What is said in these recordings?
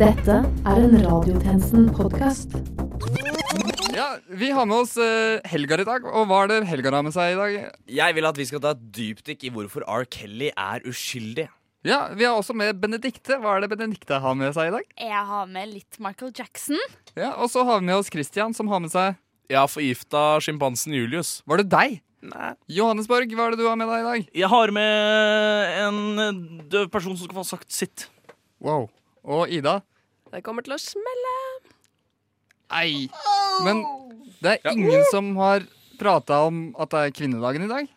Dette er en Radiotjenesten-podkast. Ja, Vi har med oss uh, Helgar i dag. Og hva er det Helgar har med seg i dag? Jeg vil at vi skal ta et dypdykk i hvorfor R. Kelly er uskyldig. Ja, Vi har også med Benedikte. Hva er det Benedikte har med seg i dag? Jeg har med litt Michael Jackson. Ja, Og så har vi med oss Christian, som har med seg Jeg har forgifta sjimpansen Julius. Var det deg? Nei. Johannesborg, hva er det du har med deg i dag? Jeg har med en døv person som skal få sagt sitt. Wow. Og Ida? Det kommer til å smelle. Nei. Men det er ingen som har prata om at det er kvinnedagen i dag?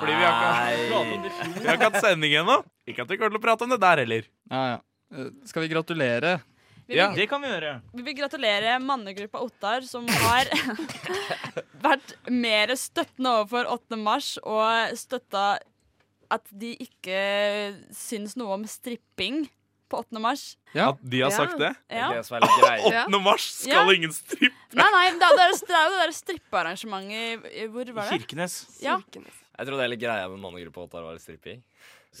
Fordi vi har ikke, vi har ikke hatt sending ennå. Ikke at vi kommer til å prate om det der heller. Ja, ja. Eh, Skal vi gratulere? Vi vil, Ja. Det kan vi gjøre. vi vil gratulere mannegruppa Ottar, som har vært mer støttende overfor 8. mars og støtta at de ikke syns noe om stripping på 8. mars. Ja. At de har Ja. sagt det. Ja. Det er litt 8. mars skal Ja. ingen strippe. Nei, nei, det er, det er, er jo det der strippearrangementet i- i- Hvor var det? Kirkenes. Ja. Jeg tror det hele greia med mannegruppa var stripping.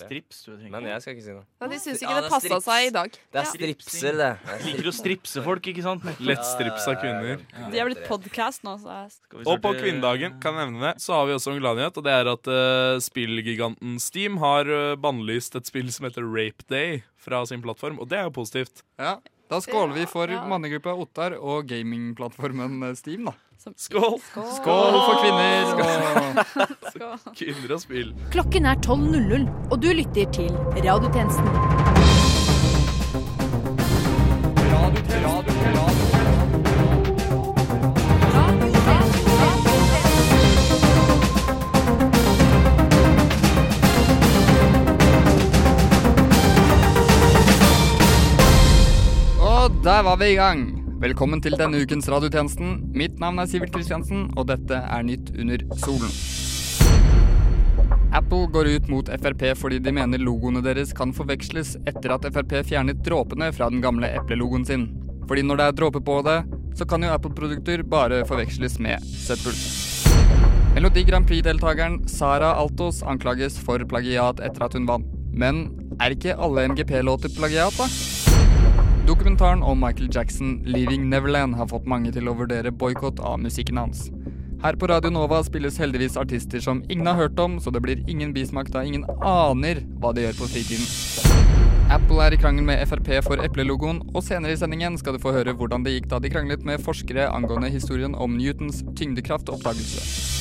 Strips. tror jeg Men jeg skal ikke si noe. Ja, de syns Ja, ikke det det er passa strips. seg i dag. Det er stripser, det. det er Liker å stripse folk, ikke sant? Lettstrips av kvinner. De har blitt podkast nå, så jeg Skal vi Og på starte- kvinnedagen kan jeg nevne det, så har vi også en gladnyhet. Og det er at uh, spillgiganten Steam har uh, bannlyst et spill som heter Rape Day fra sin plattform. Og det er jo positivt. Ja. Da skåler vi for Ja. mannegruppa Ottar og gamingplattformen eh, Steam, da. Skål! Skål for kvinner! Skål. Skål. Kvinner og spill. Klokken er 12.00, og du lytter til Radiotjenesten. Og der var vi i gang. Velkommen til denne ukens radiotjenesten. Mitt navn er Sivert Kristiansen, og dette er Nytt under solen. Apple går ut mot Frp fordi de mener logoene deres kan forveksles etter at Frp fjernet dråpene fra den gamle eplelogoen sin. Fordi når det er dråper på det, så kan jo Apple-produkter bare forveksles med søppel. Melodi Grand Prix-deltakeren Sara Altos anklages for plagiat etter at hun vant. Men er ikke alle MGP-låter plagiat, da? Dokumentaren om Michael Jackson, 'Leaving Neverland', har fått mange til å vurdere boikott av musikken hans. Her på Radio Nova spilles heldigvis artister som ingen har hørt om, så det blir ingen bismak da ingen aner hva de gjør på fritiden. Apple er i krangel med Frp for eplelogoen, og senere i sendingen skal du få høre hvordan det gikk da de kranglet med forskere angående historien om Newtons tyngdekraftoppdagelse.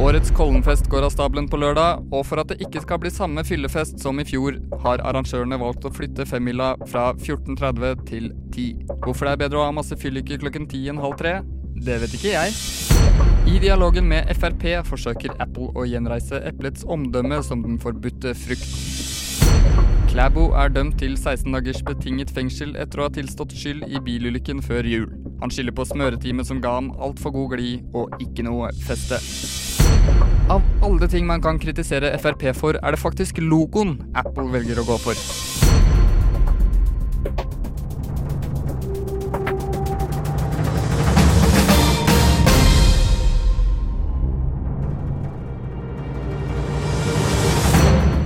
Årets Kollenfest går av stabelen på lørdag, og for at det ikke skal bli samme fyllefest som i fjor, har arrangørene valgt å flytte femmila fra 14.30 til 10. Hvorfor det er bedre å ha masse fylliker klokken 10 enn halv tre, det vet ikke jeg. I dialogen med Frp forsøker Apple å gjenreise eplets omdømme som den forbudte frukt. Klæbo er dømt til 16 dagers betinget fengsel etter å ha tilstått skyld i bilulykken før jul. Han skylder på smøreteamet som ga ham altfor god glid og ikke noe feste. Av alle ting man kan kritisere Frp for, er det faktisk logoen Apple velger å gå for.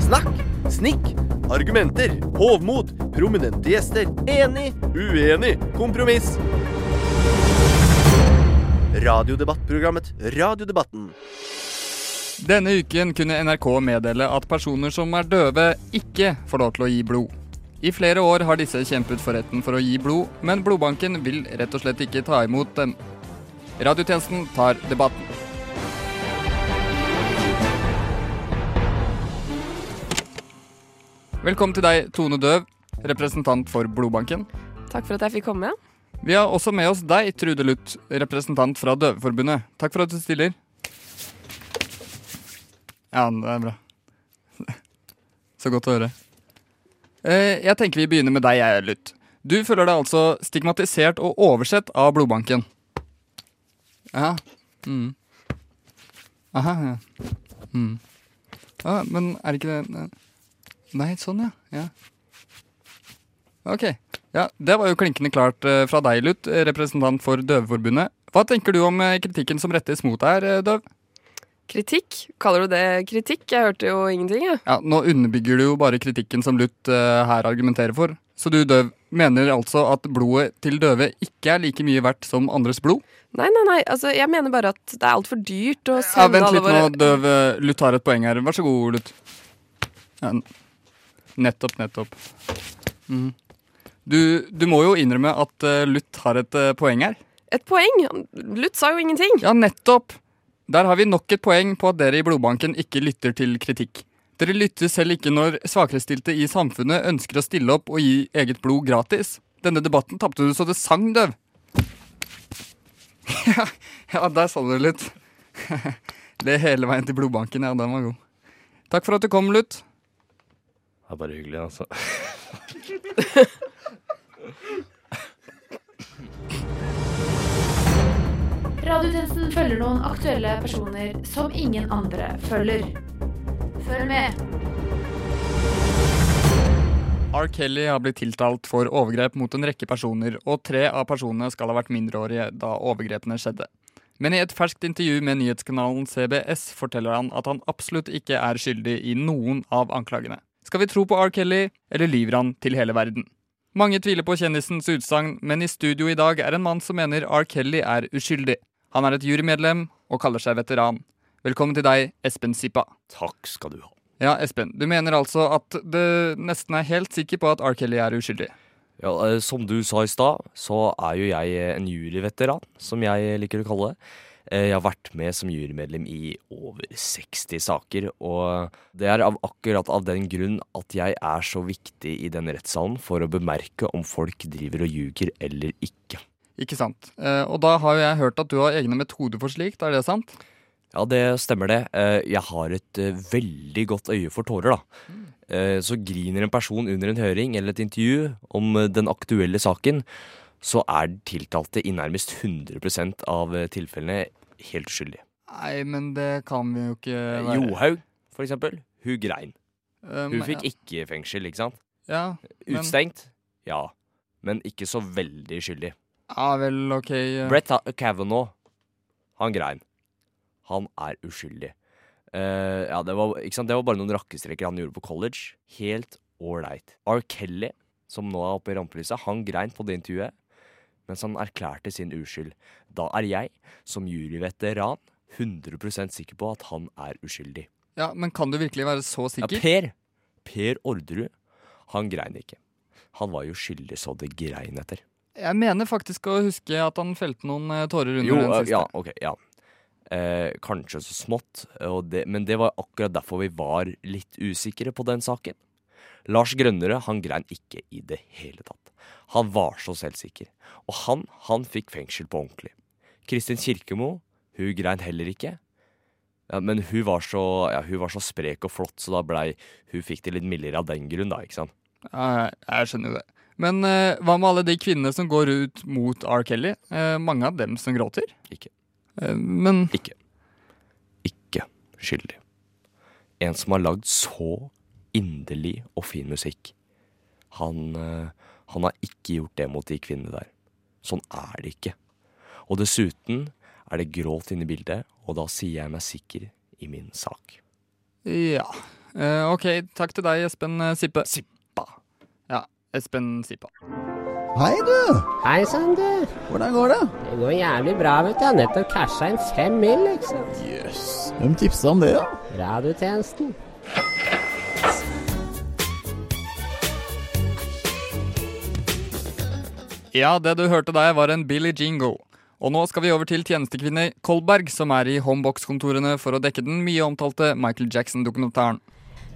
Snakk, snikk, argumenter, hovmod, prominente gjester, enig, uenig, kompromiss. Radiodebattprogrammet Radiodebatten. Denne uken kunne NRK meddele at personer som er døve, ikke får lov til å gi blod. I flere år har disse kjempet for retten for å gi blod, men blodbanken vil rett og slett ikke ta imot dem. Radiotjenesten tar debatten. Velkommen til deg, Tone Døv, representant for Blodbanken. Takk for at jeg fikk komme. Vi har også med oss deg, Trude Luth, representant fra Døveforbundet. Takk for at du stiller. Ja, det er bra. Så godt å høre. Eh, Jeg tenker vi begynner med deg, jeg, Luth. Du føler deg altså stigmatisert og oversett av blodbanken. Ja. Mm. Aha, ja. Mm. Ja, men er det ikke det Nei, sånn, ja. ja. Ok. Ja, Det var jo klinkende klart eh, fra deg, Luth, eh, representant for Døveforbundet. Hva tenker du om eh, kritikken som rettes mot deg, Døv? Kritikk? Kaller du det kritikk? Jeg hørte jo ingenting, jeg. Ja, Nå underbygger du jo bare kritikken som Luth uh, her argumenterer for. Så du døv mener altså at blodet til døve ikke er like mye verdt som andres blod? Nei, nei, nei. Altså, jeg mener bare at det er altfor dyrt å Ja, Vent litt våre nå, døv. eh, Luth har et poeng her. Vær så god, Luth. Ja, nettopp, nettopp. Mm. Du, du må jo innrømme at uh, Luth har et uh, poeng her. Et poeng? Luth sa jo ingenting. Ja, nettopp! Der har vi nok et poeng på at dere i Blodbanken ikke lytter til kritikk. Dere lytter selv ikke når svakerestilte i samfunnet ønsker å stille opp og gi eget blod gratis. Denne debatten tapte du så det sang, døv. ja, ja, der sa du det litt. Le hele veien til Blodbanken. Ja, den var god. Takk for at du kom, Lutt. Det er bare hyggelig, altså. Radiotjenesten følger noen aktuelle personer som ingen andre følger. Følg med. R. Kelly har blitt tiltalt for overgrep mot en rekke personer, og tre av personene skal ha vært mindreårige da overgrepene skjedde. Men i et ferskt intervju med nyhetskanalen CBS forteller han at han absolutt ikke er skyldig i noen av anklagene. Skal vi tro på R. Kelly, eller lyver han til hele verden? Mange tviler på kjendisens utsagn, men i studio i dag er en mann som mener R. Kelly er uskyldig. Han er et jurymedlem og kaller seg veteran. Velkommen til deg, Espen Sippa. Takk skal du ha. Ja, Espen, du mener altså at du nesten er helt sikker på at R. Kelly er uskyldig? Ja, eh, som du sa i stad, så er jo jeg eh, en juryveteran, som jeg liker å kalle det. Eh, Jeg har vært med som jurymedlem i over 60 saker, og det er av akkurat av den grunn at jeg er så viktig i den rettssalen for å bemerke om folk driver og ljuger eller ikke. Ikke sant. Eh, og da har jo jeg hørt at du har egne metoder for slikt, er det sant? Ja, det stemmer det. Eh, Jeg har et eh, veldig godt øye for tårer, da. Så griner en person under en høring eller et intervju om den aktuelle saken, så er tiltalte i nærmest 100 av tilfellene helt uskyldig. Nei, men det kan vi jo ikke være. Johaug, for eksempel. Hun grein. Um, Hun fikk ja. ikke fengsel, ikke sant? Ja, men- Utstengt? Ja. Men ikke så veldig skyldig. Ja vel, OK. eh. Brett Kavanaugh, han grein. Han er uskyldig. Uh, ja, det var, det var bare noen rakkestreker han gjorde på college. Helt ålreit. R. Kelly, som nå er oppe i rampelyset, han grein på det intervjuet, mens han erklærte sin uskyld. Da er jeg, som juryveteran, 100% sikker på at han er uskyldig. Ja, Men kan du virkelig være så sikker? Ja. Per, Per Orderud, han grein ikke. Han var jo skyldig så det grein etter. Jeg mener faktisk å huske at han felte noen eh, tårer under Jo, den siste. ja, ok, ja. Eh, kanskje så smått, det, men det var akkurat derfor vi var litt usikre på den saken. Lars Grønnere han grein ikke i det hele tatt. Han var så selvsikker. Og han, han fikk fengsel på ordentlig. Kristin Kirkemo, hun grein heller ikke. Ja, men hun var, så, ja, hun var så sprek og flott, så da blei Hun fikk det litt mildere av den grunn, da, ikke sant. Ja, jeg skjønner jo det. Men eh, hva med alle de kvinnene som går ut mot R. Kelly? Eh, mange av dem som gråter? Ikke. Eh, men Ikke. Ikke skyldig. En som har lagd så inderlig og fin musikk. Han, eh, han har ikke gjort det mot de kvinnene der. Sånn er det ikke. Og dessuten er det gråt inne i bildet, og da sier jeg meg sikker i min sak. ja. Eh, OK, takk til deg, Espen Sippe. Sippe. Ja, Espen Sipa. Hei, du! Hei sann, du. Hvordan går det? Det går jævlig bra, vet du. Jeg har nettopp casha inn fem mil, liksom. Jøss. Hvem tipsa om det, da? Radiotjenesten. Ja, det du hørte der var en Billy Jingle. Og nå skal vi over til tjenestekvinne Kolberg, som er i Homebox-kontorene for å dekke den mye omtalte Michael Jackson-dokumentaren.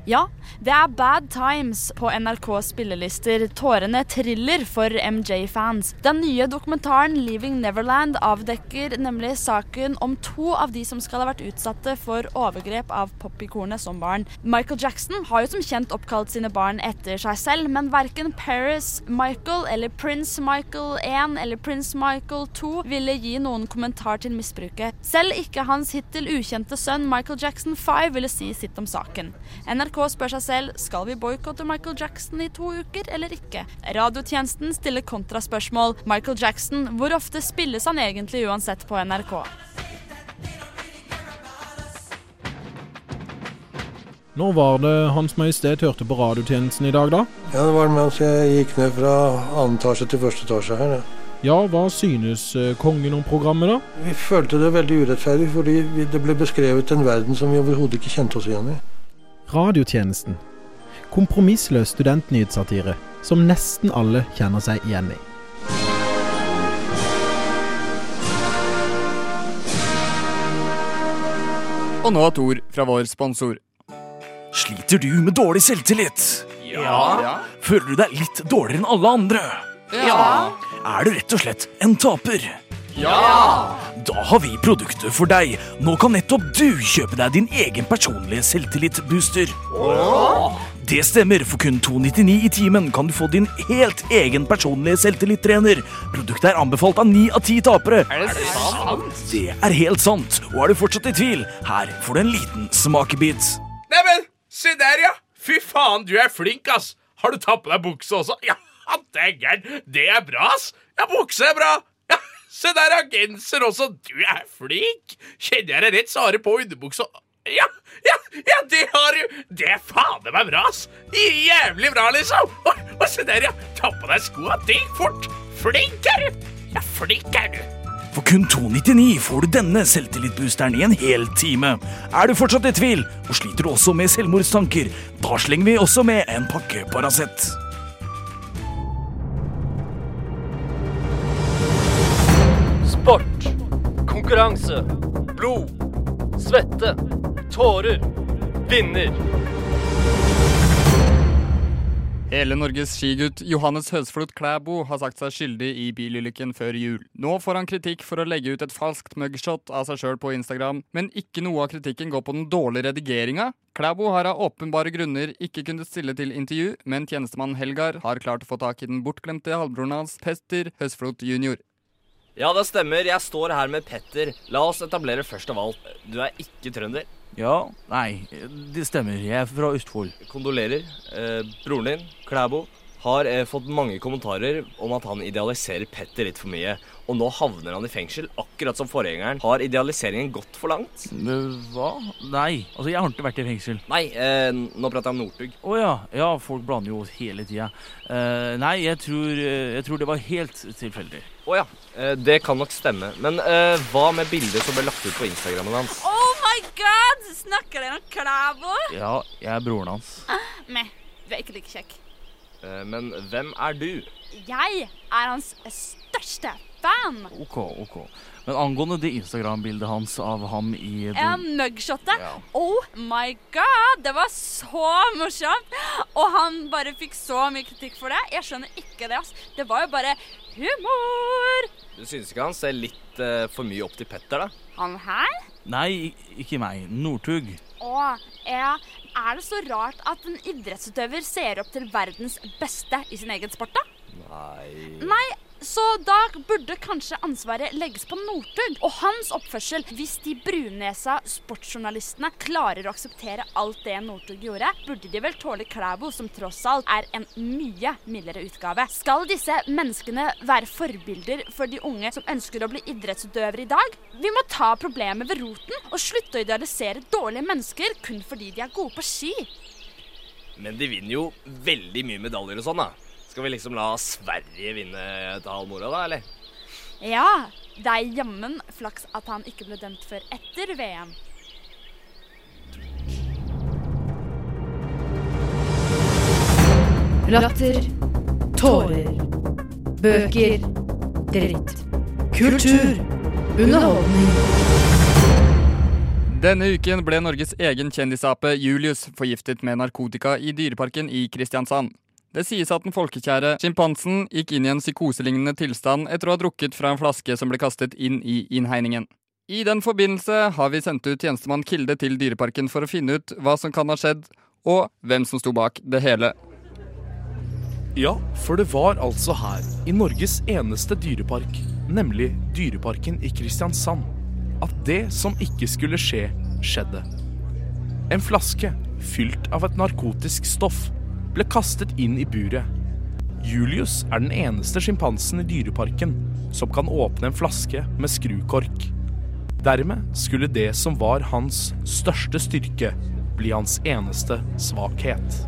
Ja, det er Bad Times på NRKs spillelister. Tårene triller for MJ-fans. Den nye dokumentaren Leaving Neverland avdekker nemlig saken om to av de som skal ha vært utsatte for overgrep av popikonet som barn. Michael Jackson har jo som kjent oppkalt sine barn etter seg selv, men verken Paris Michael eller Prince Michael 1 eller Prince Michael 2 ville gi noen kommentar til misbruket. Selv ikke hans hittil ukjente sønn Michael Jackson 5 ville si sitt om saken. NRK spør seg selv skal vi boikotte Michael Jackson i to uker eller ikke. Radiotjenesten stiller kontraspørsmål. Michael Jackson, hvor ofte spilles han egentlig uansett på NRK? Når var det Hans Majestet hørte på radiotjenesten i dag, da? Ja, det var mens jeg gikk ned fra annen etasje til første etasje her. Ja. Ja, hva synes eh, kongen om programmet, da? Vi følte det veldig urettferdig, fordi det ble beskrevet en verden som vi overhodet ikke kjente oss igjen i. Radiotjenesten. Kompromissløs studentnyhetssatire som nesten alle kjenner seg igjen i. Og nå et ord fra vår sponsor. Sliter du med dårlig selvtillit? Ja. Føler du deg litt dårligere enn alle andre? Ja. Er du rett og slett en taper? Ja! Da har vi produktet for deg. Nå kan nettopp du kjøpe deg din egen personlige selvtillitsbooster. Det stemmer. For kun 299 i timen kan du få din helt egen personlige selvtillitstrener. Produktet er anbefalt av ni av ti tapere. Er det sant? Det er helt sant. Og er du fortsatt i tvil, her får du en liten smakebit. Neimen, se der, ja! Fy faen, du er flink, ass! Har du tatt på deg bukse også? Ja, det er dægger'n! Det er bra, ass! Ja, bukse er bra! Se der, ja! Genser også! Du er flink! Kjenner jeg deg rett, så har du på underbuksa Ja, ja, ja, det har du! Det er fader meg bra, ass! Jævlig bra, liksom! Og, og se der, ja! Ta på deg skoa, det gikk fort! Flink er du! Ja, flink er du! For kun 299 får du denne selvtillitboosteren i en hel time. Er du fortsatt i tvil, og sliter du også med selvmordstanker, da slenger vi også med en pakke Paracet. Sport, konkurranse, blod, svette, tårer, vinner. Hele Norges skigutt Johannes Høsflot Klæbo har sagt seg skyldig i bilulykken før jul. Nå får han kritikk for å legge ut et falskt mugshot av seg sjøl på Instagram, men ikke noe av kritikken går på den dårlige redigeringa. Klæbo har av åpenbare grunner ikke kunnet stille til intervju, men tjenestemann Helgar har klart å få tak i den bortglemte halvbroren hans, Petter Høsflot jr. Ja, det stemmer. Jeg står her med Petter. La oss etablere først av alt. Du er ikke trønder. Ja, nei, det stemmer. Jeg er fra Østfold. Kondolerer. Eh, broren din, Klæbo, har eh, fått mange kommentarer om at han idealiserer Petter litt for mye. Og nå havner han i fengsel, akkurat som forgjengeren. Har idealiseringen gått for langt? Hva? Nei, altså jeg har ikke vært i fengsel. Nei, eh, nå prater jeg om Northug. Å ja. Ja, folk blander jo hele tida. Eh, nei, jeg tror, eh, jeg tror det var helt tilfeldig. Å ja. Eh, det kan nok stemme. Men eh, hva med bildet som ble lagt ut på Instagrammen hans? Oh my god! Snakker dere om Klæbo? Ja, jeg er broren hans. Meh, du er ikke like kjekk. Eh, men hvem er du? Jeg er hans største fan. OK, OK. Men angående det Instagram-bildet hans av ham i Ja, mugshotet. Oh my god, det var så morsomt! Og han bare fikk så mye kritikk for det. Jeg skjønner ikke det. ass. Det var jo bare humor. Du synes ikke han ser litt eh, for mye opp til Petter, da? Han her? Nei, ikke meg. Northug. Å, ja. Er det så rart at en idrettsutøver ser opp til verdens beste i sin egen sport, da? Nei Nei, så da burde kanskje ansvaret legges på Northug og hans oppførsel. Hvis de brunnesa sportsjournalistene klarer å akseptere alt det Northug gjorde, burde de vel tåle Klæbo, som tross alt er en mye mildere utgave. Skal disse menneskene være forbilder for de unge som ønsker å bli idrettsutøvere i dag? Vi må ta problemet ved roten og slutte å idealisere dårlige mennesker kun fordi de er gode på ski. Men de vinner jo veldig mye medaljer og sånn, da. Skal vi liksom la Sverige vinne til halv mora, da, eller? Ja, det er jammen flaks at han ikke ble dømt før etter VM. Latter. Tårer. Bøker. Dritt. Kultur. Underholdning. Denne uken ble Norges egen kjendisape Julius forgiftet med narkotika i Dyreparken i Kristiansand. Det sies at den folkekjære sjimpansen gikk inn i en psykoselignende tilstand etter å ha drukket fra en flaske som ble kastet inn i innhegningen. I den forbindelse har vi sendt ut tjenestemann Kilde til Dyreparken for å finne ut hva som kan ha skjedd, og hvem som sto bak det hele. Ja, for det var altså her, i Norges eneste dyrepark, nemlig Dyreparken i Kristiansand, at det som ikke skulle skje, skjedde. En flaske fylt av et narkotisk stoff ble kastet inn i buret. Julius er den eneste sjimpansen i Dyreparken som kan åpne en flaske med skrukork. Dermed skulle det som var hans største styrke, bli hans eneste svakhet.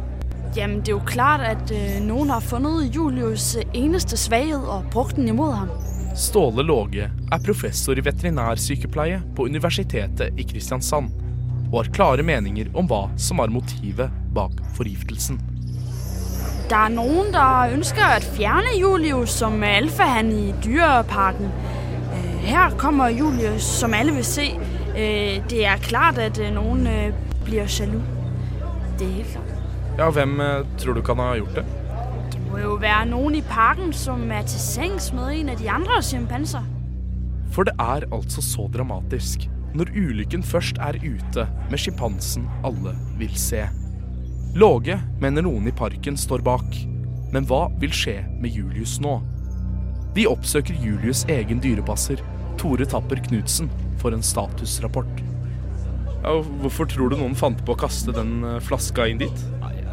Jamen, det er jo klart at øh, noen har funnet Julius eneste svakhet og brukt den imot ham. Ståle Låge er professor i veterinærsykepleie på Universitetet i Kristiansand og har klare meninger om hva som var motivet bak forgiftelsen. Der er noen der ønsker å fjerne Julius som alfahann i dyreparken. Øh, Her kommer Julius, som alle vil se. Øh, Det er klart at øh, noen blir sjalu. Det er helt klart. Ja, hvem tror du kan ha gjort det? Det må jo være noen i parken som er til sengs med en av de andre sjimpanser. For det er altså så dramatisk når ulykken først er ute med sjimpansen alle vil se. Låge mener noen i parken står bak, men hva vil skje med Julius nå? De oppsøker Julius' egen dyrepasser, Tore Tapper Knutsen, for en statusrapport. Ja, hvorfor tror du noen fant på å kaste den eh, flaska inn dit?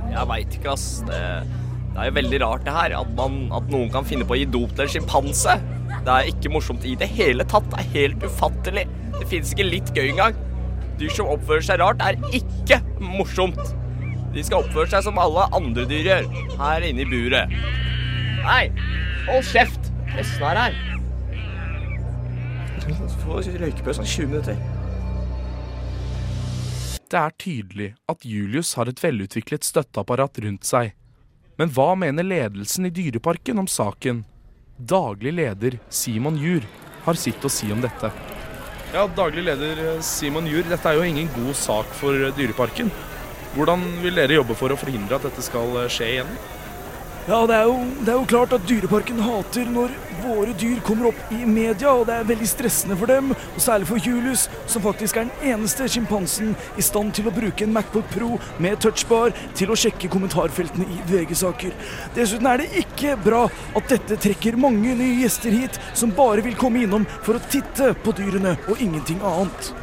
Jeg veit ikke, ass. Det, det er jo veldig rart det her. At, man, at noen kan finne på å gi dop til en sjimpanse. Det er ikke morsomt i det hele tatt. Det er helt ufattelig. Det fins ikke litt gøy engang. Dyr som oppfører seg rart, er ikke morsomt. De skal oppføre seg som alle andre dyr gjør, her inne i buret. Nei, hold kjeft! Pressen er her. Få røykepause om 20 minutter. Det er tydelig at Julius har et velutviklet støtteapparat rundt seg. Men hva mener ledelsen i Dyreparken om saken? Daglig leder Simon Jur har sitt å si om dette. Ja, Daglig leder eh, Simon Jur, dette er jo ingen god sak for Dyreparken. Hvordan vil dere jobbe for å forhindre at dette skal eh, skje igjen? Ja, det er, jo, det er jo klart at Dyreparken hater når våre dyr kommer opp i media, og det er veldig stressende for dem, og særlig for Julius, som faktisk er den eneste sjimpansen i stand til å bruke en Macbook Pro med touchbar til å sjekke kommentarfeltene i VG-saker. Dessuten er det ikke bra at dette trekker mange nye gjester hit, som bare vil komme innom for å titte på dyrene og ingenting annet.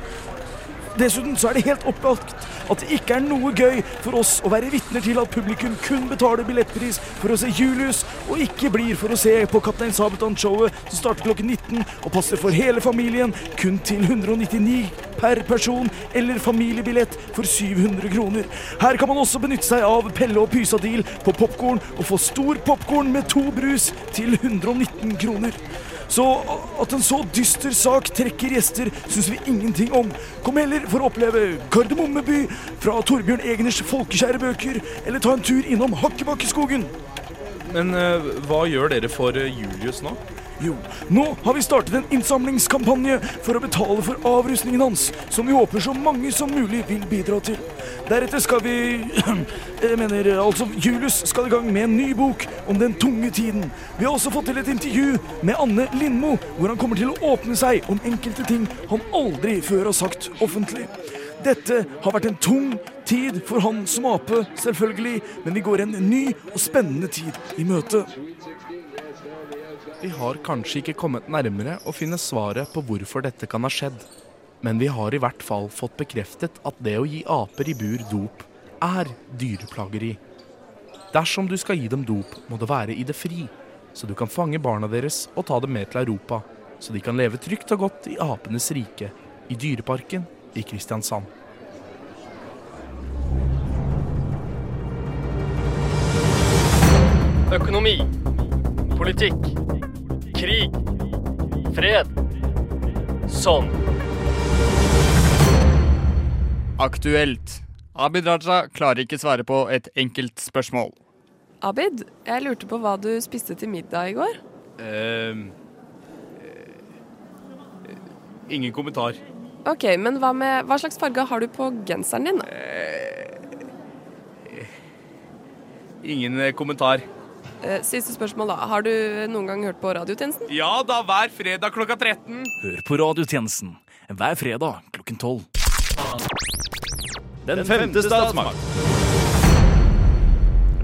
Dessuten så er det helt opplagt at det ikke er noe gøy for oss å være vitner til at publikum kun betaler billettpris for å se Julius, og ikke blir for å se på Kaptein Sabeltann-showet som starter klokken 19 og passer for hele familien kun til 199 per person, eller familiebillett for 700 kroner. Her kan man også benytte seg av Pelle og Pysa-deal på popkorn og få stor popkorn med to brus til 119 kroner. Så at en så dyster sak trekker gjester, syns vi ingenting om. Kom heller for å oppleve Kardemommeby fra Torbjørn Egners folkekjære bøker, eller ta en tur innom Hakkebakkeskogen. Men eh, hva gjør dere for eh, Julius nå? Jo, nå har vi startet en innsamlingskampanje for å betale for avrustningen hans, som vi håper så mange som mulig vil bidra til. Deretter skal vi Jeg mener, altså, Julius skal i gang med en ny bok om den tunge tiden. Vi har også fått til et intervju med Anne Lindmo, hvor han kommer til å åpne seg om enkelte ting han aldri før har sagt offentlig. Dette har vært en tung tid for han som ape, selvfølgelig, men vi går en ny og spennende tid i møte. Vi har kanskje ikke kommet nærmere å finne svaret på hvorfor dette kan ha skjedd. Men vi har i hvert fall fått bekreftet at det å gi aper i bur dop er dyreplageri. Dersom du skal gi dem dop, må det være i det fri, så du kan fange barna deres og ta dem med til Europa, så de kan leve trygt og godt i apenes rike, i Dyreparken i Kristiansand. Økonomi. Politikk. Krig. Fred. Sånn. Aktuelt. Abid Raja klarer ikke svare på et enkelt spørsmål. Abid, jeg lurte på hva du spiste til middag i går. Ehm, ingen kommentar. Ok, men hva, med, hva slags farge har du på genseren din? Uh, Ingen kommentar. Eh, Siste spørsmål, da. Har du noen gang hørt på radiotjenesten? Ja da, hver fredag klokka 13. Hør på radiotjenesten hver fredag klokken tolv. Den femte statsmakt.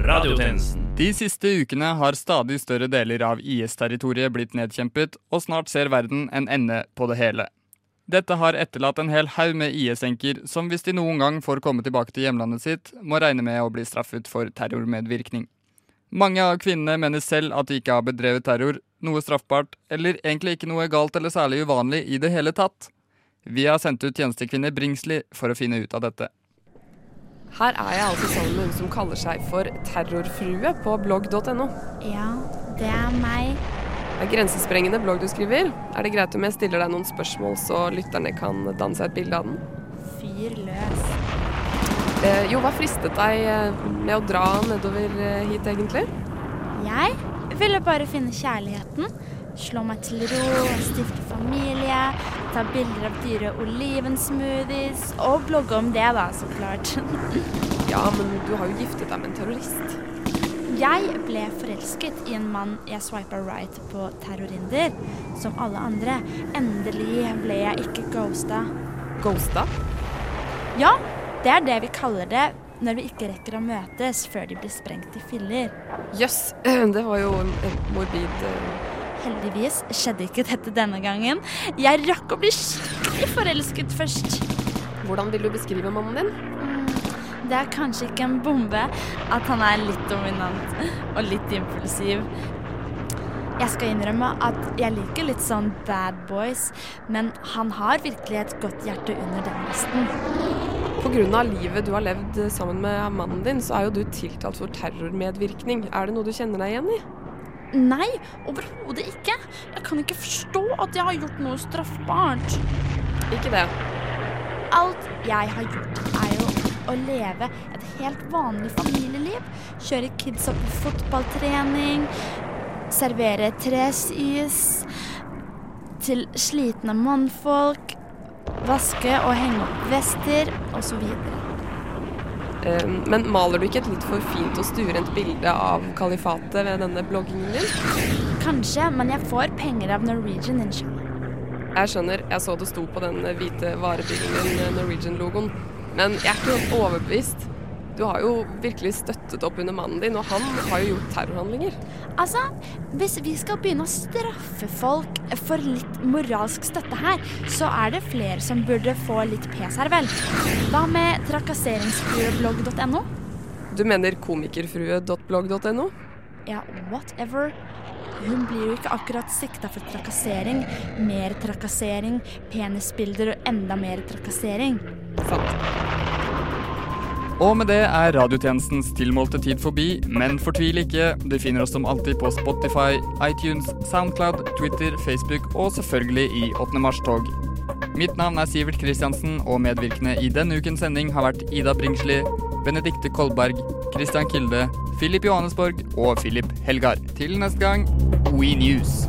Radiotjenesten. De siste ukene har stadig større deler av IS-territoriet blitt nedkjempet, og snart ser verden en ende på det hele. Dette har etterlatt en hel haug med IS-enker som hvis de noen gang får komme tilbake til hjemlandet sitt, må regne med å bli straffet for terrormedvirkning. Mange av kvinnene mener selv at de ikke har bedrevet terror, noe straffbart, eller egentlig ikke noe galt eller særlig uvanlig i det hele tatt. Vi har sendt ut tjenestekvinne Bringsli for å finne ut av dette. Her er jeg altså sammen med hun som kaller seg for Terrorfrue på blogg.no. Ja, det er meg. Det er grensesprengende blogg du skriver. Er det greit om jeg stiller deg noen spørsmål, så lytterne kan danne seg et bilde av den? Fyr løs. Eh, jo, hva fristet deg eh, med å dra nedover eh, hit, egentlig? Jeg ville bare finne kjærligheten. Slå meg til ro, stifte familie, ta bilder av dyre olivensmoothies og blogge om det, da, så klart. Ja, men du har jo giftet deg med en terrorist. Jeg ble forelsket i en mann jeg swipa right på terrorinder, som alle andre. Endelig ble jeg ikke ghosta. Ghosta? Ja, det er det vi kaller det når vi ikke rekker å møtes før de blir sprengt i filler. Jøss, det var jo morbid eh, Heldigvis skjedde ikke dette denne gangen. Jeg rakk å bli skikkelig forelsket først. Hvordan vil du beskrive mannen din? Mm, det er kanskje ikke en bombe at han er litt dominant og litt impulsiv. Jeg skal innrømme at jeg liker litt sånn bad boys, men han har virkelig et godt hjerte under den resten. Pga. livet du har levd sammen med mannen din, så er jo du tiltalt for terrormedvirkning. Er det noe du kjenner deg igjen i? Nei, overhodet ikke. Jeg kan ikke forstå at jeg har gjort noe straffbart. Ikke det. Alt jeg har gjort, er jo å leve et helt vanlig familieliv. Kjøre kidsa på fotballtrening, servere tresis til slitne mannfolk, vaske og henge opp vester, osv. Ehm, men maler du ikke et litt for fint og stuerent bilde av kalifatet ved denne bloggingen din? Kanskje, men jeg får penger av Norwegian, inshallah. Jeg skjønner, jeg så det sto på den hvite varebilen din, Norwegian-logoen. Men jeg er ikke helt overbevist. Du har jo virkelig støttet opp under mannen din, og han har jo gjort terrorhandlinger. Altså, hvis vi skal begynne å straffe folk for litt moralsk støtte her, så er det flere som burde få litt pes her, vel. Hva med trakasseringsfrueblogg.no? Du mener komikerfrue.blogg.no? Ja, whatever. Hun blir jo ikke akkurat sikta for trakassering. Mer trakassering, penisbilder og enda mer trakassering. Og med det er radiotjenestens tilmålte tid forbi, men fortvil ikke. Du finner oss som alltid på Spotify, iTunes, Soundcloud, Twitter, Facebook og selvfølgelig i 8. mars-tog. Mitt navn er Sivert Kristiansen, og medvirkende i denne ukens sending har vært Ida Bringsli, Benedikte Kolberg, Christian Kilde, Filip Johannesborg og Filip Helgar. Til neste gang, We News.